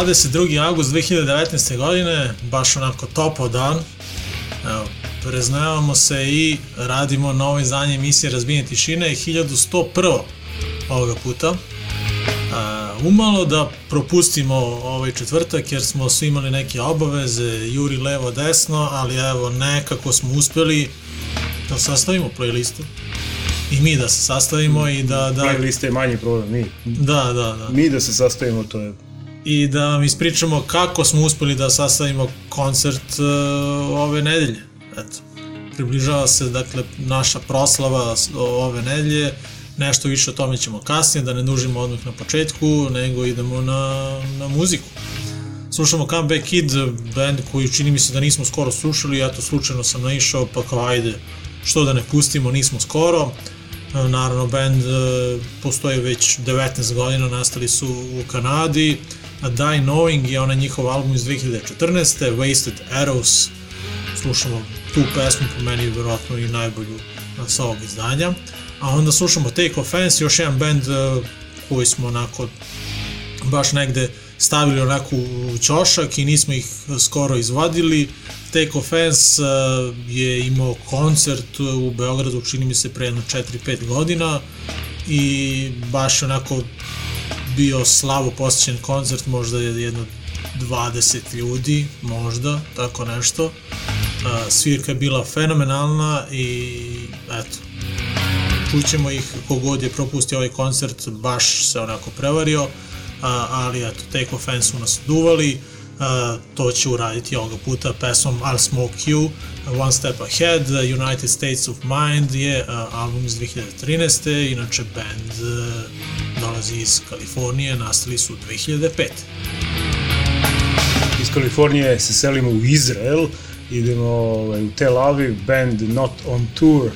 22. august 2019. godine, baš onako topao dan. Evo, preznajavamo se i radimo novo izdanje emisije Razbijenje tišine, 1101. ovoga puta. A, umalo da propustimo ovaj četvrtak jer smo svi imali neke obaveze, juri levo desno, ali evo nekako smo uspeli da sastavimo playlistu i mi da se sastavimo i da... da Playlist je manji problem, mi. da, da, da. Mi da se sastavimo, to je... i da vam ispričamo kako smo uspeli da sastavimo koncert uh, ove nedelje. Eto, približava se dakle naša proslava ove nedelje, nešto više o tome ćemo kasnije, da ne dužimo odmah na početku, nego idemo na, na muziku. Slušamo Comeback Kid, band koji čini mi se da nismo skoro slušali, eto slučajno sam naišao, pa kao ajde, što da ne pustimo, nismo skoro. E, Naravno, band e, postoji već 19 godina, nastali su u Kanadi. A Die Knowing je onaj njihov album iz 2014. Wasted Arrows. Slušamo tu pesmu, po meni vjerojatno i najbolju e, sa ovog izdanja. A onda slušamo Take Offense, još jedan band e, koji smo onako baš negde stavili onako u ćošak i nismo ih skoro izvadili. Take Offense uh, je imao koncert u Beogradu, čini mi se pre jedno 4-5 godina i baš onako bio slavo posjećen koncert, možda je jedno 20 ljudi, možda, tako nešto. Uh, svirka je bila fenomenalna i eto, čućemo ih kogod je propustio ovaj koncert baš se onako prevario ali eto Take Offense su nas duvali to će uraditi ovoga puta pesmom I'll Smoke You One Step Ahead United States of Mind je a, album iz 2013. inače band a, dolazi iz Kalifornije nastali su 2005. Iz Kalifornije se selimo u Izrael, idemo ovaj, u Tel Aviv, band Not On Tour,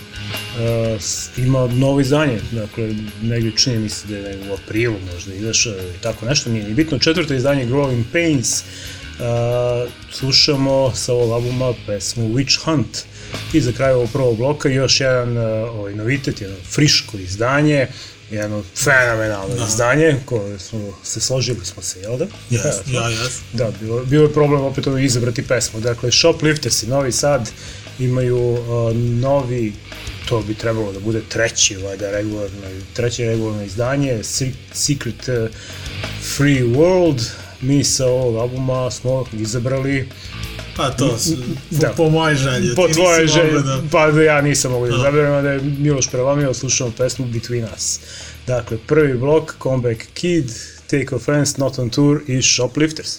uh, ima novo izdanje, dakle, negdje čini mi se da je u aprilu možda izašao i tako nešto, nije ni bitno. Četvrto izdanje Growing Pains, uh, slušamo sa ovog albuma pesmu Witch Hunt i za kraj ovog prvog bloka još jedan uh, ovaj, novitet, jedno friško izdanje, jedno fenomenalno da. izdanje koje smo se složili smo se, jel da? Yes, Eto. ja, yes. Da, bilo, bio je problem opet ovo izabrati pesmu. Dakle, Shoplifters i Novi Sad imaju uh, novi, to bi trebalo da bude treći, valjda, regularno, treće regularno izdanje, Se- Secret uh, Free World. Mi sa ovog albuma smo izabrali Pa to, s- po, Da. po mojoj želji. po tvoje mogao da... pa da ja nisam mogu da izaberem, a da je Miloš prelamio, slušamo pesmu Between Us. Dakle, prvi blok, Comeback Kid, Take Offense, Not on Tour i Shoplifters.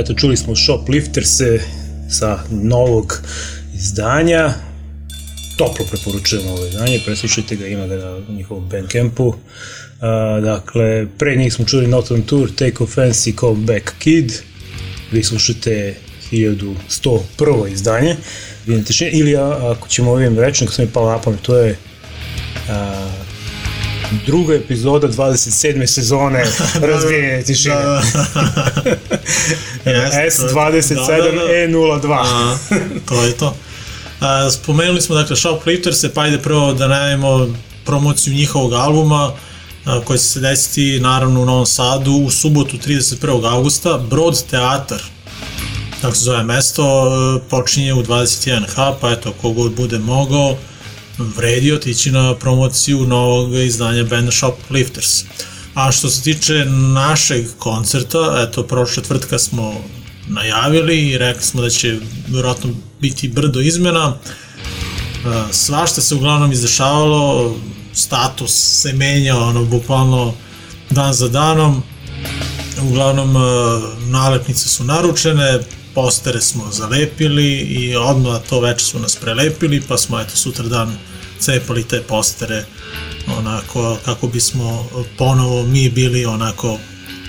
Eto, čuli smo Shoplifterse sa novog izdanja. Toplo preporučujem ovo izdanje, preslušajte ga, ima ga na njihovom Bandcampu. Uh, dakle, pre njih smo čuli Not on Tour, Take Offense i Come Back Kid. Vi slušate 1101. izdanje. Vidite še, ili a, ako ćemo ovim kako sam mi palo na pamet, to je a, druga epizoda 27. sezone tišine. Da, da. Jeste, to je- S27E02. A, to je to. A, spomenuli smo dakle Shoplifters, pa ajde prvo da najavimo promociju njihovog albuma a, koji će se desiti naravno u Novom Sadu u subotu 31. augusta, Brod teatar tako se zove mesto, e, počinje u 21H, pa eto, kogod bude mogao, vredi otići na promociju novog izdanja benda Shoplifters. A što se tiče našeg koncerta, eto, prošle četvrtka smo najavili i rekli smo da će vjerojatno biti brdo izmena. E, Svašta se uglavnom izdešavalo, status se menjao, ono, bukvalno dan za danom. Uglavnom, e, nalepnice su naručene, postere smo zalepili i odmah to veče su nas prelepili, pa smo eto sutra dan cepali te postere onako kako bismo ponovo mi bili onako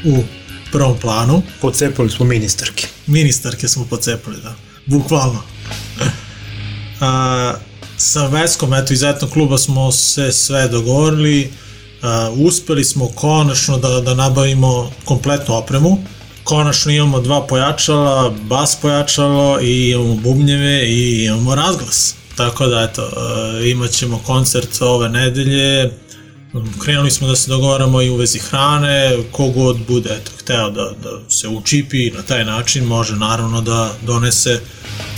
u prvom planu. Pocepali smo ministarke. Ministarke smo pocepali, da. Bukvalno. A, sa Veskom, eto, iz etnog kluba smo se sve dogovorili, a, uspeli smo konačno da, da nabavimo kompletnu opremu, konačno imamo dva pojačala, bas pojačalo i imamo bubnjeve i imamo razglas. Tako da, eto, e, imat ćemo koncert ove nedelje, krenuli smo da se dogovaramo i u vezi hrane, kogod bude eto, hteo da, da se učipi na taj način, može naravno da donese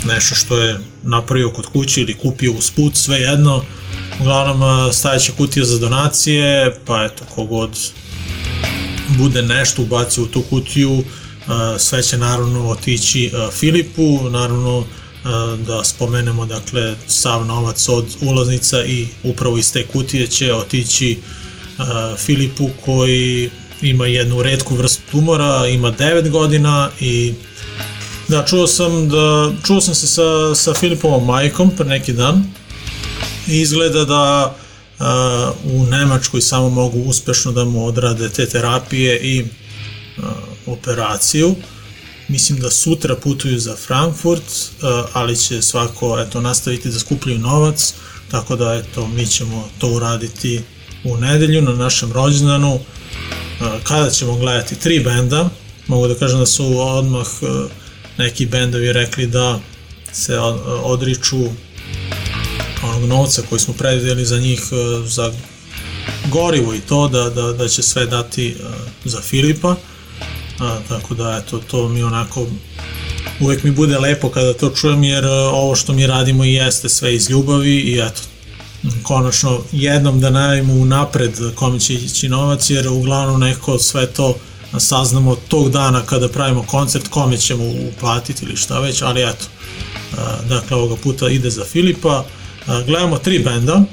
nešto što je napravio kod kuće ili kupio uz put, sve jedno. Uglavnom, e, stajeća kutija za donacije, pa eto, kogod bude nešto ubacio u tu kutiju, uh, sve će naravno otići Filipu, naravno da spomenemo dakle sav novac od ulaznica i upravo iz te kutije će otići Filipu koji ima jednu redku vrstu tumora, ima 9 godina i da čuo sam da čuo sam se sa sa Filipovom majkom pre neki dan i izgleda da uh, u Nemačkoj samo mogu uspešno da mu odrade te terapije i uh, operaciju. Mislim da sutra putuju za Frankfurt, uh, ali će svako eto, nastaviti da skupljaju novac, tako da eto, mi ćemo to uraditi u nedelju na našem rođendanu. Uh, kada ćemo gledati? Tri benda, mogu da kažem da su odmah uh, neki bendovi rekli da se od- odriču onog novca koji smo predvidjeli za njih e, za gorivo i to da, da, da će sve dati e, za Filipa a, tako da eto to mi onako uvek mi bude lepo kada to čujem jer e, ovo što mi radimo i jeste sve iz ljubavi i eto konačno jednom da najavimo unapred kome će ići novac jer uglavnom neko sve to saznamo tog dana kada pravimo koncert kome ćemo uplatiti ili šta već, ali eto a, dakle ovoga puta ide za Filipa. A, gledamo tri benda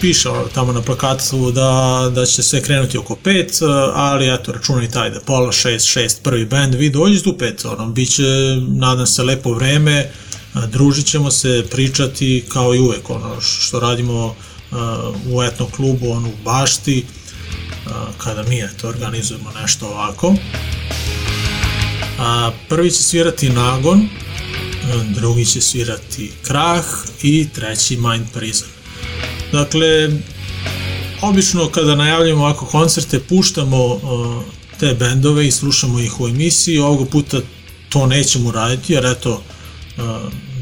piše tamo na plakatu da, da će sve krenuti oko pet, ali eto računaj taj da pola šest, šest prvi bend, vi dođete u pet, ono, bit će, nadam se, lepo vreme, družit ćemo se, pričati kao i uvek, ono što radimo u etno klubu, ono u bašti, kada mi eto organizujemo nešto ovako. A, prvi će svirati Nagon, drugi će svirati Krah i treći Mind Prison. Dakle, obično kada najavljamo ovako koncerte, puštamo uh, te bendove i slušamo ih u emisiji, ovoga puta to nećemo raditi, jer eto, uh,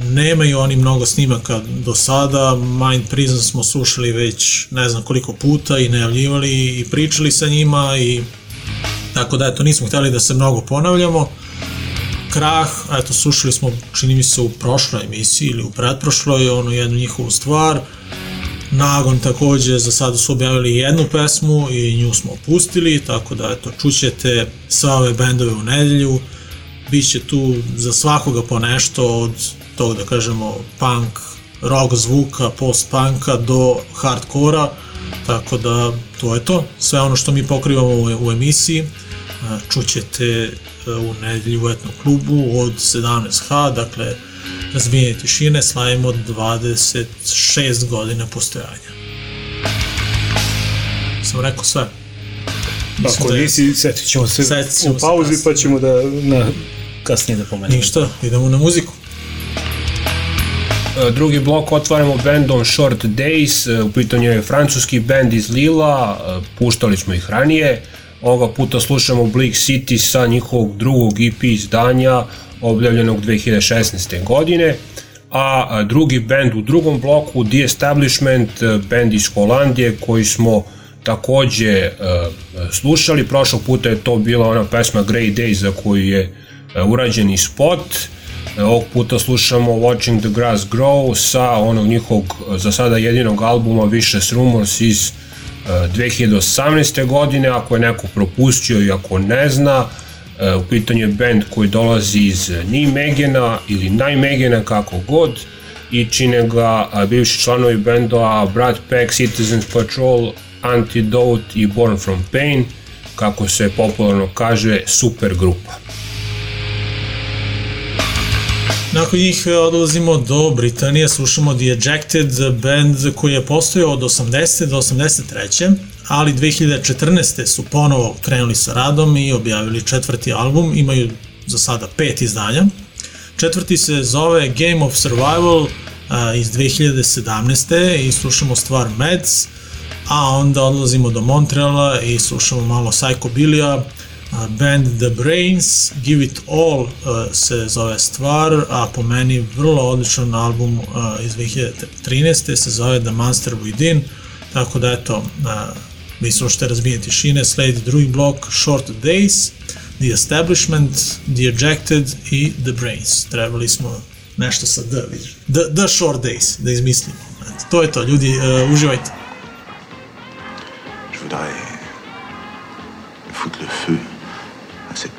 nemaju oni mnogo snimaka do sada, Mind Prison smo slušali već ne znam koliko puta i najavljivali i pričali sa njima i tako da eto nismo hteli da se mnogo ponavljamo. Krah, eto, slušali smo, čini mi se, u prošloj emisiji ili u pretprošloj, onu jednu njihovu stvar. Nagon takođe, za sada su objavili jednu pesmu i nju smo opustili, tako da, eto, čućete sve ove bendove u nedelju. Biće tu za svakoga po nešto, od tog, da kažemo, punk, rock zvuka, post-punka do hardkora, tako da to je to. Sve ono što mi pokrivamo u, u emisiji. a, čućete a, u nedelju u etnom klubu od 17H, dakle razvijenje tišine, slavimo 26 godina postojanja. Sam rekao sve. Mislim Ako da nisi, setit ćemo se Setit ćemo u se pauzi kasnije. pa ćemo da na, kasnije da pomenemo. Ništa, idemo na muziku. E, Drugi blok otvaramo bandom Short Days, e, u pitanju je francuski band iz Lila, e, puštali smo ih ranije. Ovoga puta slušamo Bleak City sa njihovog drugog EP izdanja, objavljenog 2016. godine. A drugi band u drugom bloku, The Establishment, e, band iz Holandije, koji smo takođe e, slušali. Prošlog puta je to bila ona pesma Grey Days za koju je e, urađeni spot. E, Ovog puta slušamo Watching the Grass Grow sa onog njihovog za sada jedinog albuma Vicious Rumors iz e, 2018. godine, ako je neko propustio i ako ne zna, u pitanju je band koji dolazi iz Nijmegena ili Nijmegena kako god i čine ga bivši članovi benda Brad Pack, Citizens Patrol, Antidote i Born from Pain, kako se popularno kaže, super grupa. Nakon njih e, odlazimo do Britanije, slušamo The Ejected band koji je postojao od 80. do 83. ali 2014. su ponovo krenuli sa radom i objavili četvrti album, imaju za sada pet izdanja. Četvrti se zove Game of Survival a, iz 2017. i slušamo stvar Meds, a onda odlazimo do Montreala i slušamo malo Psychobilija, band The Brains, Give It All se zove stvar, a po meni vrlo odličan album iz 2013. se zove The Monster Within, tako da eto, a, vi slušate razbijene tišine, sledi drugi blok Short Days, The Establishment, The Ejected i The Brains. Trebali smo nešto sa D, vidiš. The, the Short Days, da izmislimo. To je to, ljudi, uh, uživajte. Je voudrais foutre le feu à cette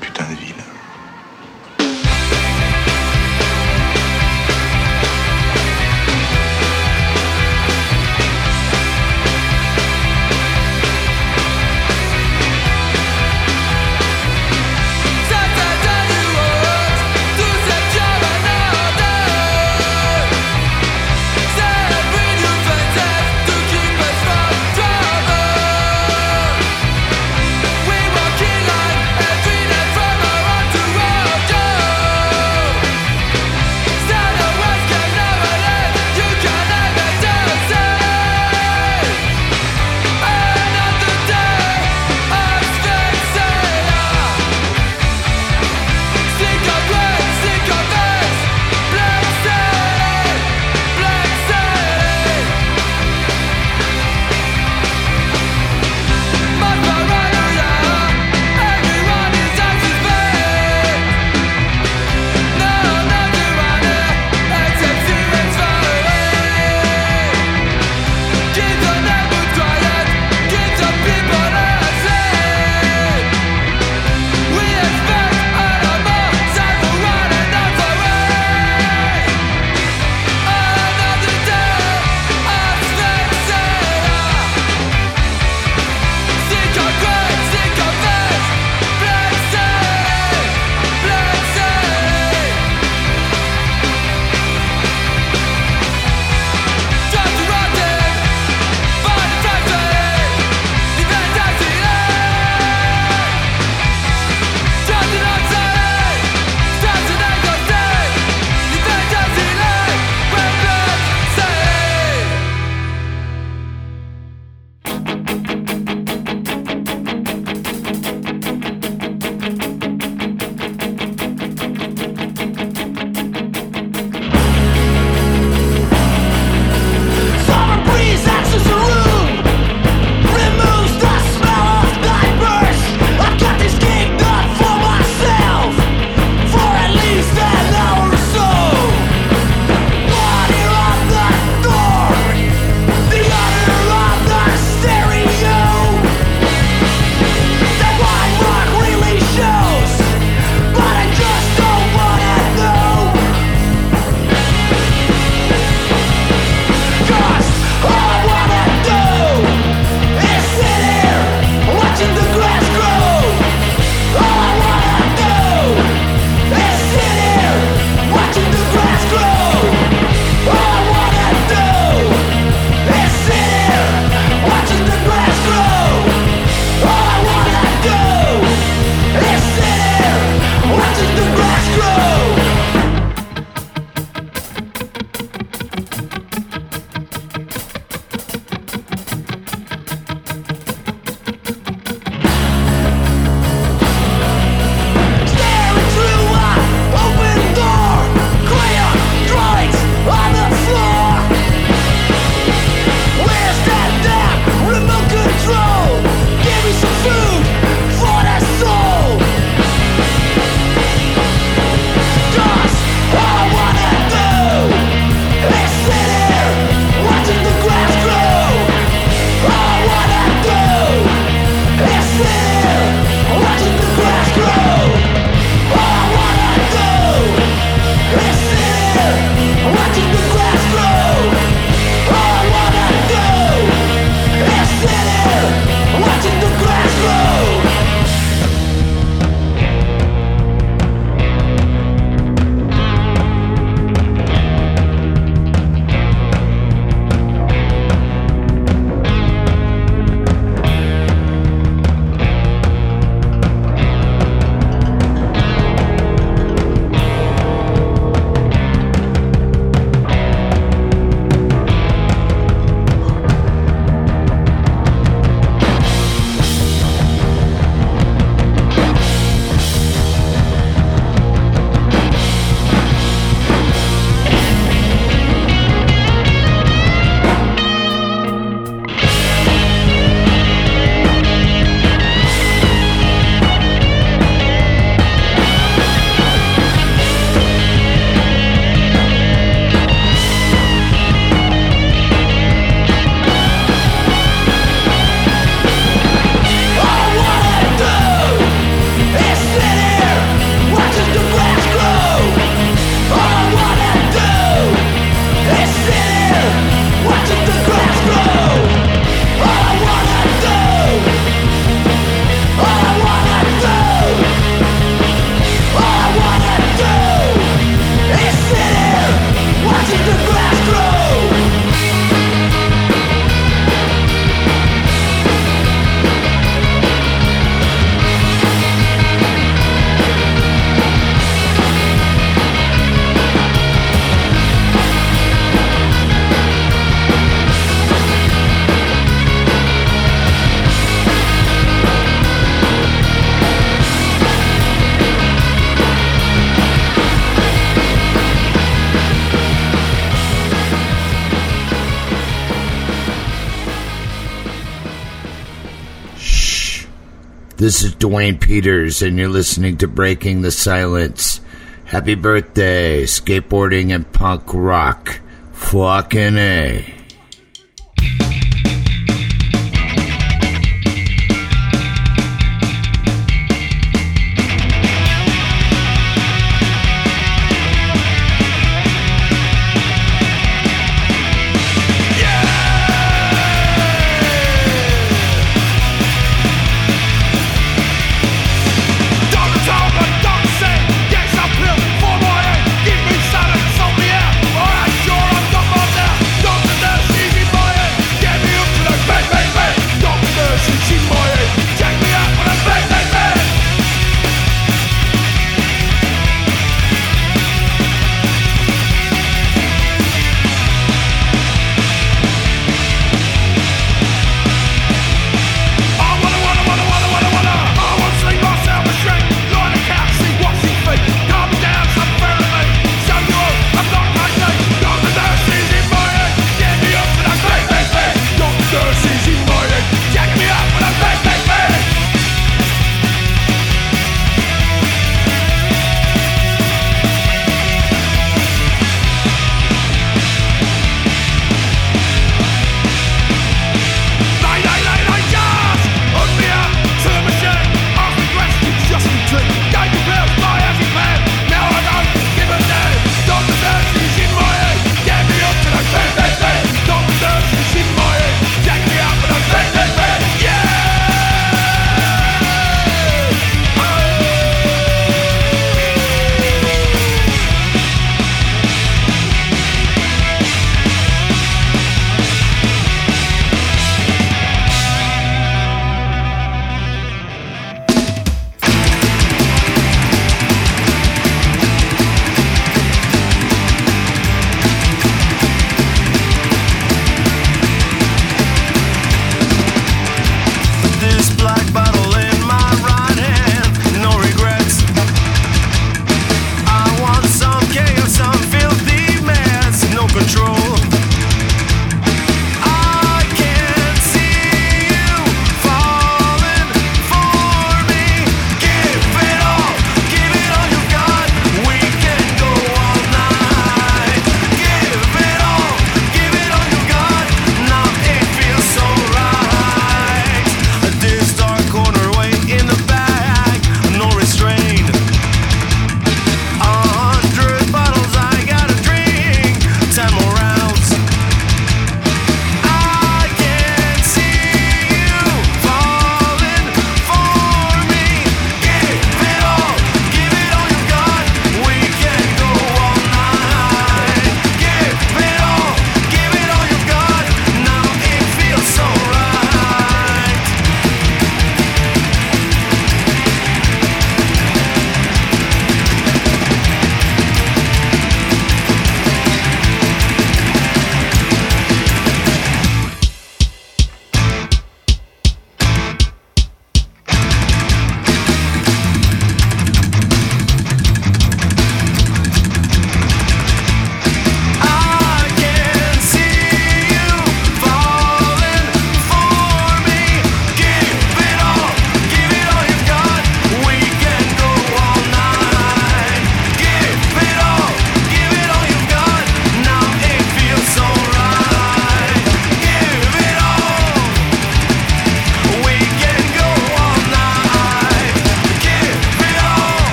This is Dwayne Peters, and you're listening to Breaking the Silence. Happy birthday, skateboarding and punk rock. Fucking A.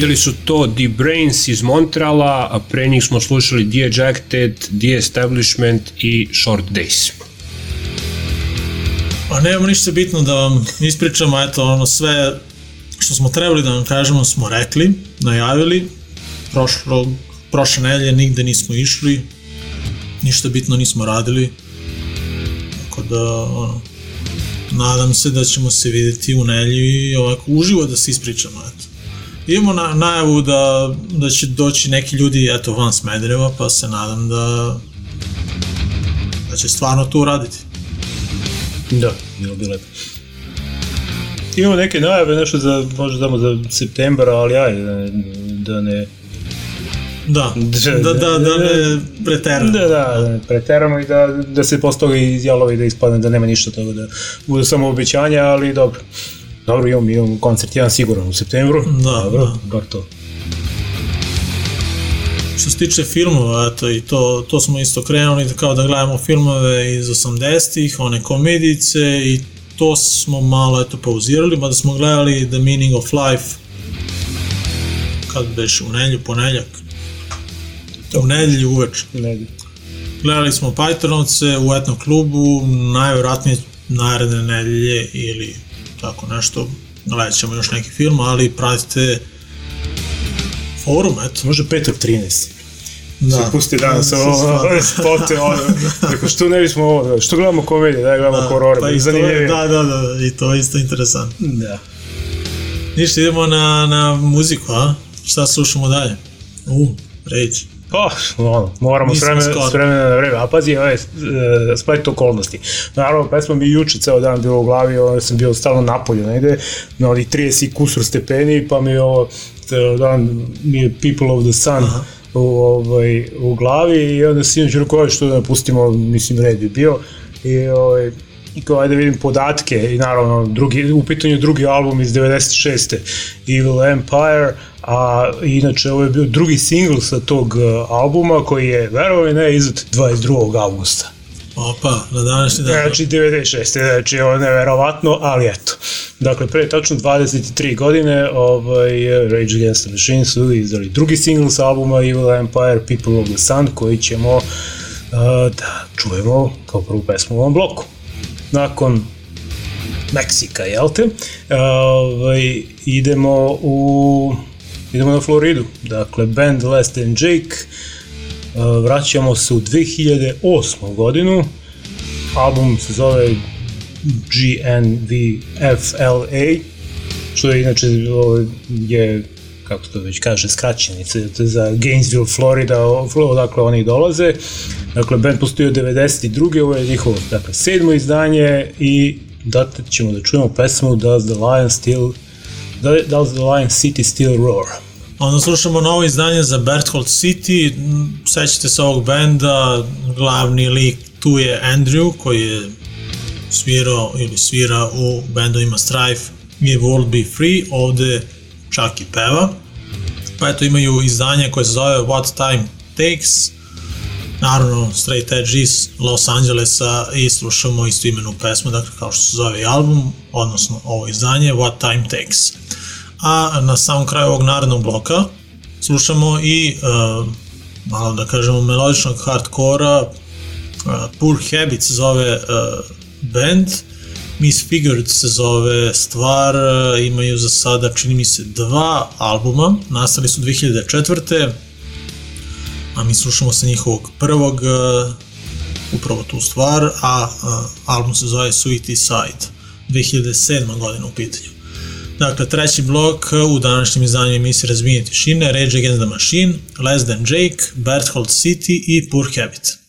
Bili su to The Brains iz Montreala, a pre njih smo slušali The Ejected, The Establishment i Short Days. A nemamo ništa bitno da vam ispričamo, eto ono sve što smo trebali da vam kažemo smo rekli, najavili, prošlo, prošle nedelje nigde nismo išli, ništa bitno nismo radili, tako da ono, nadam se da ćemo se videti u nedelji i ovako uživo da se ispričamo, eto. Imamo na, najavu da, da će doći neki ljudi eto, van Smedereva, pa se nadam da, da će stvarno to uraditi. Da, bilo bi lepo. Imamo neke najave, nešto za, možda damo za septembar, ali aj, da ne, da ne Da, da, da, da, da ne preteramo. Da, da, da preteramo i da, da se postoji izjalovi da ispadne da nema ništa toga, da bude samo obećanja, ali dobro. Dobro, imamo, imamo koncert jedan siguran u septembru. Da, dobro, da. bar to. Što se tiče filmova, eto, i to, to smo isto krenuli kao da gledamo filmove iz 80-ih, one komedice i to smo malo eto pauzirali, mada smo gledali The Meaning of Life kad beš u nedjelju, ponedljak, u nedjelju uveč. Ne, Gledali smo Pythonovce u etnom klubu, najvjerojatnije naredne nedelje ili tako nešto. Gledat ćemo još neki film, ali pratite forum, eto. može petog 13. Da. se pusti danas Da, ovo, spote, ono, dakle, što ne bismo ovo, što gledamo komedije, da gledamo horore, pa zanimljivije. da, da, da, i to je isto interesantno. da. Ništa, idemo na, na muziku, a? Šta slušamo dalje? U, reći. Pa, ono, moramo s vremena, s vremena na vreme. A pazi, ovaj, e, splet okolnosti. Naravno, pesma mi juče ceo dan bilo u glavi, onda sam bio stalno napolju negde, na onih 30 i kusur stepeni, pa mi je ovo, ceo dan mi je People of the Sun u, ovaj, u glavi i onda sinoć rekao, "Aj, što da ne pustimo, mislim, red bi bio. I, ovaj, i kao ajde vidim podatke i naravno drugi, u pitanju drugi album iz 96. Evil Empire, a inače ovo je bio drugi singl sa tog uh, albuma koji je, verovo ili ne, izad 22. augusta. Opa, na današnji dan. Znači 96. Znači ovo je neverovatno, ali eto. Dakle, pre tačno 23 godine ovaj, Rage Against the Machine su izdali drugi singl sa albuma Evil Empire, People of the Sun, koji ćemo uh, da čujemo kao prvu pesmu u ovom bloku. Nakon Meksika, jel te? Ovaj, idemo u idemo na Floridu. Dakle, band Less Than Jake. Vraćamo se u 2008. godinu. Album se zove GNVFLA, što je inače ovo je kako to već kaže, skraćenice za Gainesville, Florida, odakle oni dolaze. Dakle, band postoji od 92. Ovo je njihovo dakle, sedmo izdanje i date ćemo da čujemo pesmu Does the Lion Still Does the Lion City Still Roar? Onda slušamo novo izdanje za Berthold City, sećate se ovog benda, glavni lik tu je Andrew koji je svirao ili svira u bendovima Strife i World Be Free, ovde čak i peva. Pa eto imaju izdanje koje se zove What Time Takes, naravno Straight Edge iz Los Angelesa i slušamo istu imenu pesmu, dakle kao što se zove i album, odnosno ovo izdanje What Time Takes. A na samom kraju ovog narodnog bloka slušamo i uh, malo da kažemo melodičnog hardkora uh, Poor Habit se zove uh, band Misfigured se zove stvar uh, imaju za sada čini mi se dva albuma nastali su 2004 a mi slušamo sa njihovog prvog uh, upravo tu stvar, a uh, album se zove Sweetie Side, 2007. godina u pitanju. Dakle, treći blok u današnjem izdanju emisije Razbijenje tišine, Rage Against the Machine, Less Than Jake, Berthold City i Poor Habit.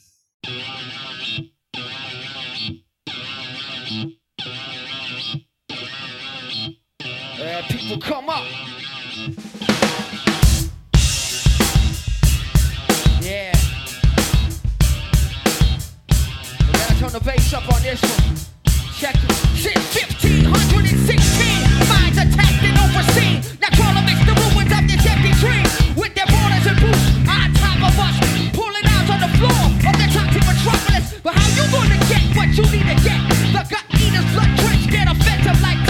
Turn the bass up on this one. Check it. Since 1516, minds attacked and overseen. Now crawl amidst the ruins of this empty dream. With their borders and boots on top of us. Pulling out on the floor of the toxic metropolis. But how you gonna get what you need to get? The gut eaters, blood drenched, get offensive like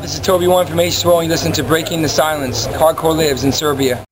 This is Toby One from H2O, and you listen to Breaking the Silence. Hardcore lives in Serbia.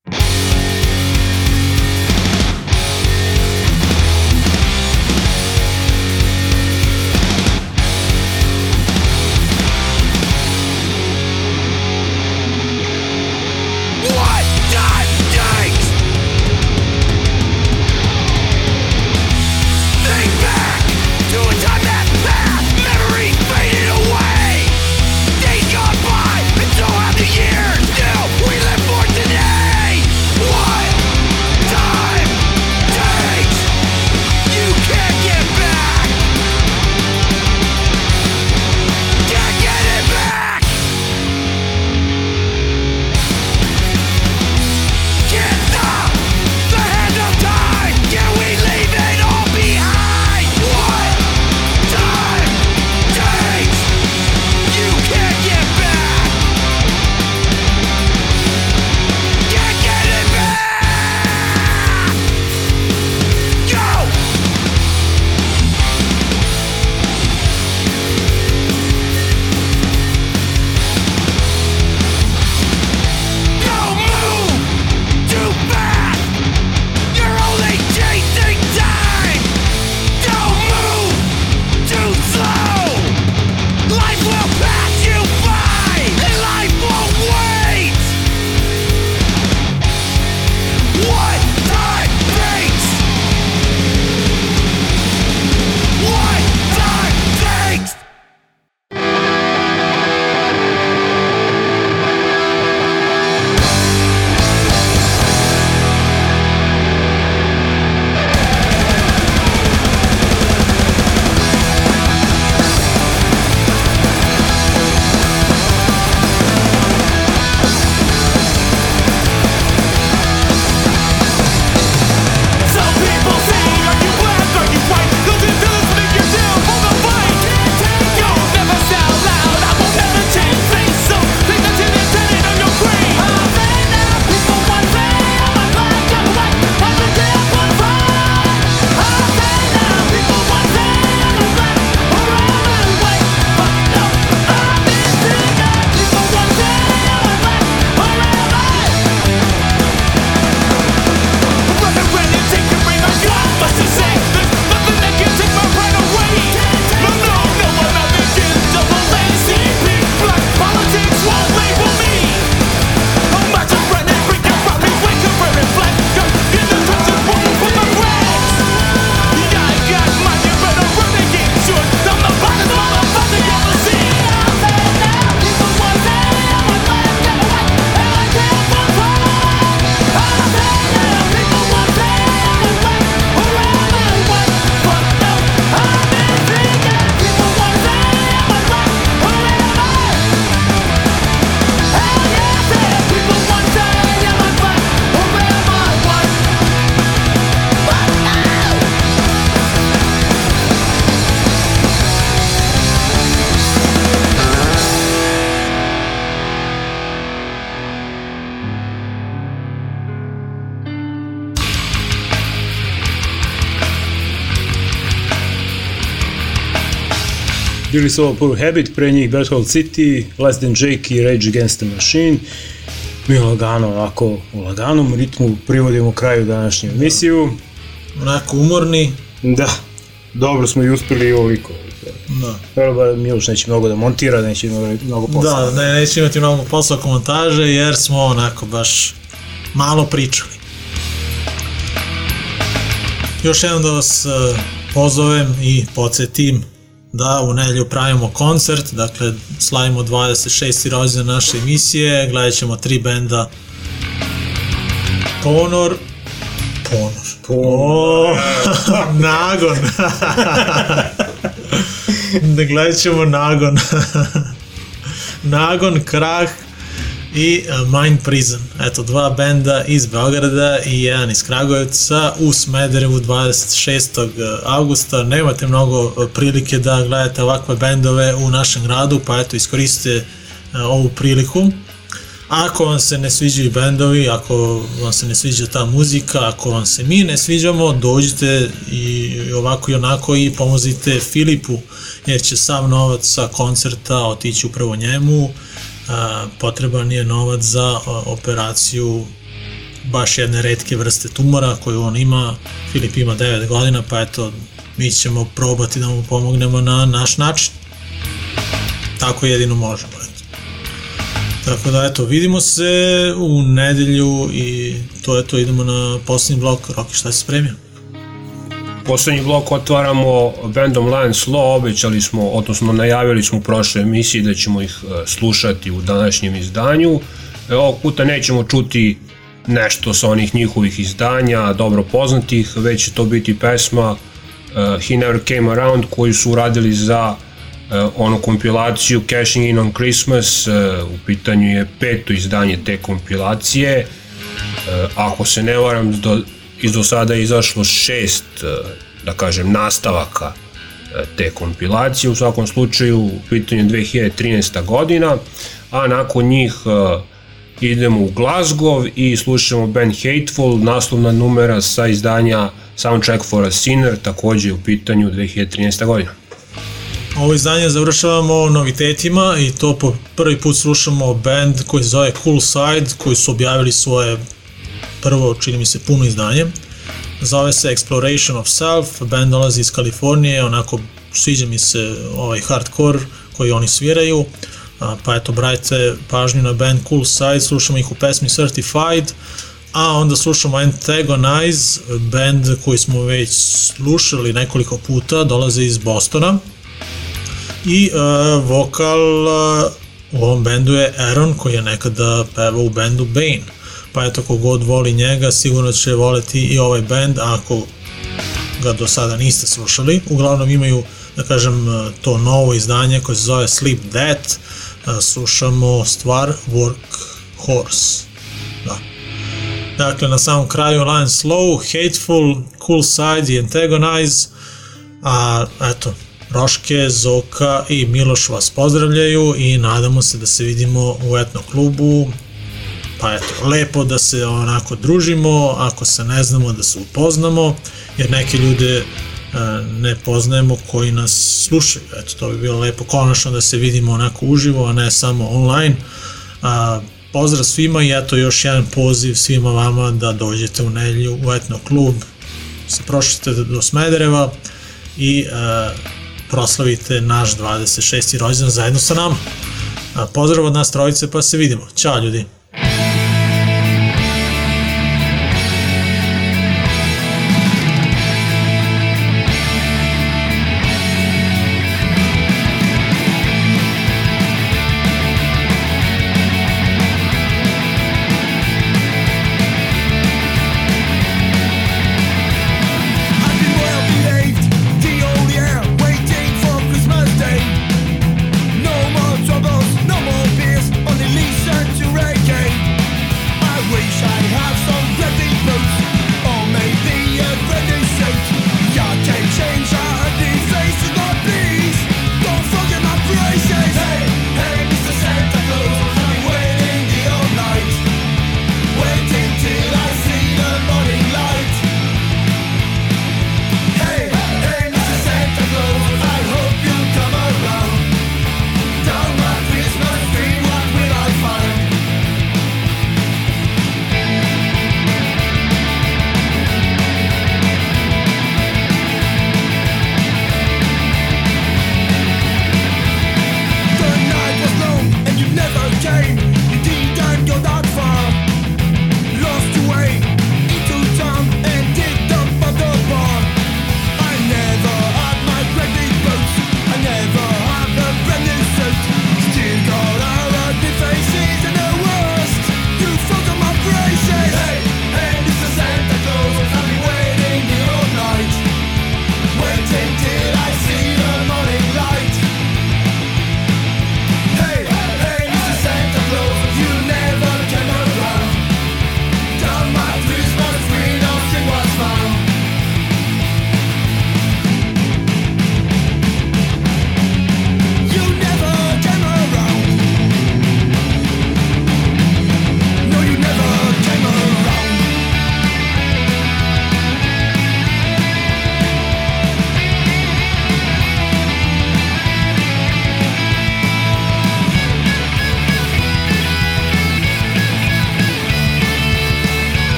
Bili su ovo prvo Habit, pre njih Bad Hole City, Less Than Jake i Rage Against the Machine. Mi lagano, onako, u laganom ritmu privodimo kraju današnju emisiju. Onako umorni, Da, dobro smo i uspeli i ovoliko. da. Dobro, ba, Miloš neće mnogo da montira, neće mnogo, mnogo posla. Da, ne, neće imati mnogo posla oko montaže jer smo onako baš malo pričali. Još jednom da vas e, pozovem i podsjetim da u nedelju pravimo koncert, dakle slavimo 26. rođendan naše emisije, gledat ćemo tri benda. Ponor, Ponor, Ponor, Nagon, da gledat ćemo Nagon, Nagon, Krah i uh, Mind Prison. Eto, dva benda iz Beograda i jedan iz Kragujevca u Smederevu 26. augusta. Nemate mnogo uh, prilike da gledate ovakve bendove u našem gradu, pa eto, iskoristite ovu priliku. Ako vam se ne sviđaju bendovi, ako vam se ne sviđa ta muzika, ako vam se mi ne sviđamo, dođite i ovako i onako i pomozite Filipu, jer će sav novac sa koncerta otići upravo njemu. Potreban je novac za operaciju baš jedne redke vrste tumora koju on ima. Filip ima 9 godina, pa eto, mi ćemo probati da mu pomognemo na naš način. Tako jedino možemo. Tako da, eto, vidimo se u nedelju i to je to, idemo na posljednji blok. Roki, šta si spremio? Poslednji blok otvaramo bandom Lions Law, obećali smo, odnosno najavili smo u prošloj emisiji da ćemo ih e, slušati u današnjem izdanju. E, ovog puta nećemo čuti nešto sa onih njihovih izdanja, dobro poznatih, već će to biti pesma uh, He Never Came Around koju su uradili za onu kompilaciju Cashing In on Christmas, u pitanju je peto izdanje te kompilacije, ako se ne varam, do, iz do sada je izašlo šest, uh, da kažem, nastavaka uh, te kompilacije, u svakom slučaju u pitanju je 2013. godina, a nakon njih uh, idemo u Glasgow i slušamo band Hateful, naslovna numera sa izdanja Soundtrack for a Sinner, takođe u pitanju 2013. godina. Ovo izdanje završavamo novitetima i to po prvi put slušamo band koji se zove Cool Side, koji su objavili svoje prvo, čini mi se, puno izdanje. Zove se Exploration of Self, band dolazi iz Kalifornije, onako sviđa mi se ovaj hardcore koji oni sviraju, pa eto, brajte pažnju na band Cool Side, slušamo ih u pesmi Certified, a onda slušamo Antagonize, band koji smo već slušali nekoliko puta, dolaze iz Bostona, i uh, vokal uh, u ovom bendu je Aaron koji je nekada pevao u bendu Bane pa eto kogod voli njega sigurno će voleti i ovaj bend ako ga do sada niste slušali uglavnom imaju da kažem to novo izdanje koje se zove Sleep uh, slušamo stvar Work Horse da. Dakle, na samom kraju Line Slow, Hateful, Cool Side i Antagonize, a eto, Roške, Zoka i Miloš vas pozdravljaju i nadamo se da se vidimo u etno klubu. Pa eto, lepo da se onako družimo, ako se ne znamo da se upoznamo, jer neke ljude e, ne poznajemo koji nas slušaju. Eto, to bi bilo lepo konačno da se vidimo onako uživo, a ne samo online. A, pozdrav svima i eto još jedan poziv svima vama da dođete u nedelju u etno klub, se prošlite do Smedereva i e, proslavite naš 26. rođendan zajedno sa nama. A, Pozdrav od nas trojice pa se vidimo. Ćao ljudi.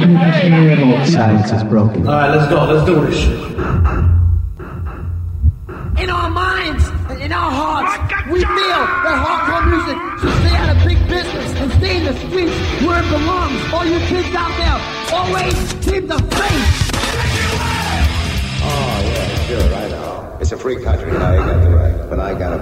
Silence is broken. All right, let's go. Let's do this shit. In our minds in our hearts, we feel that hardcore music should stay out of big business and stay in the streets where it belongs. All you kids out there, always keep the faith. Oh, yeah, sure, I know. It's a free country, now got the right. But I got a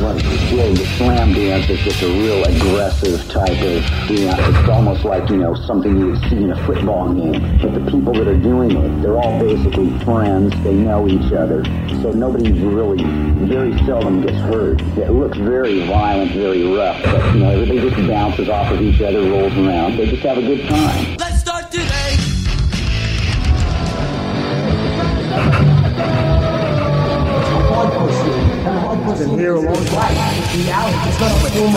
one. Yeah, the slam dance is just a real aggressive type of, you know, it's almost like, you know, something you would see in a football game. But the people that are doing it, they're all basically friends. They know each other. So nobody really, very seldom gets hurt. It looks very violent, very rough. But, you know, everybody just bounces off of each other, rolls around. They just have a good time. Here a long time. It's not a full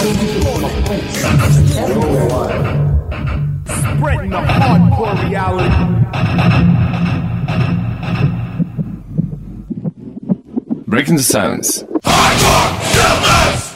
Spreading the hardcore reality. Breaking the silence. Hardcore,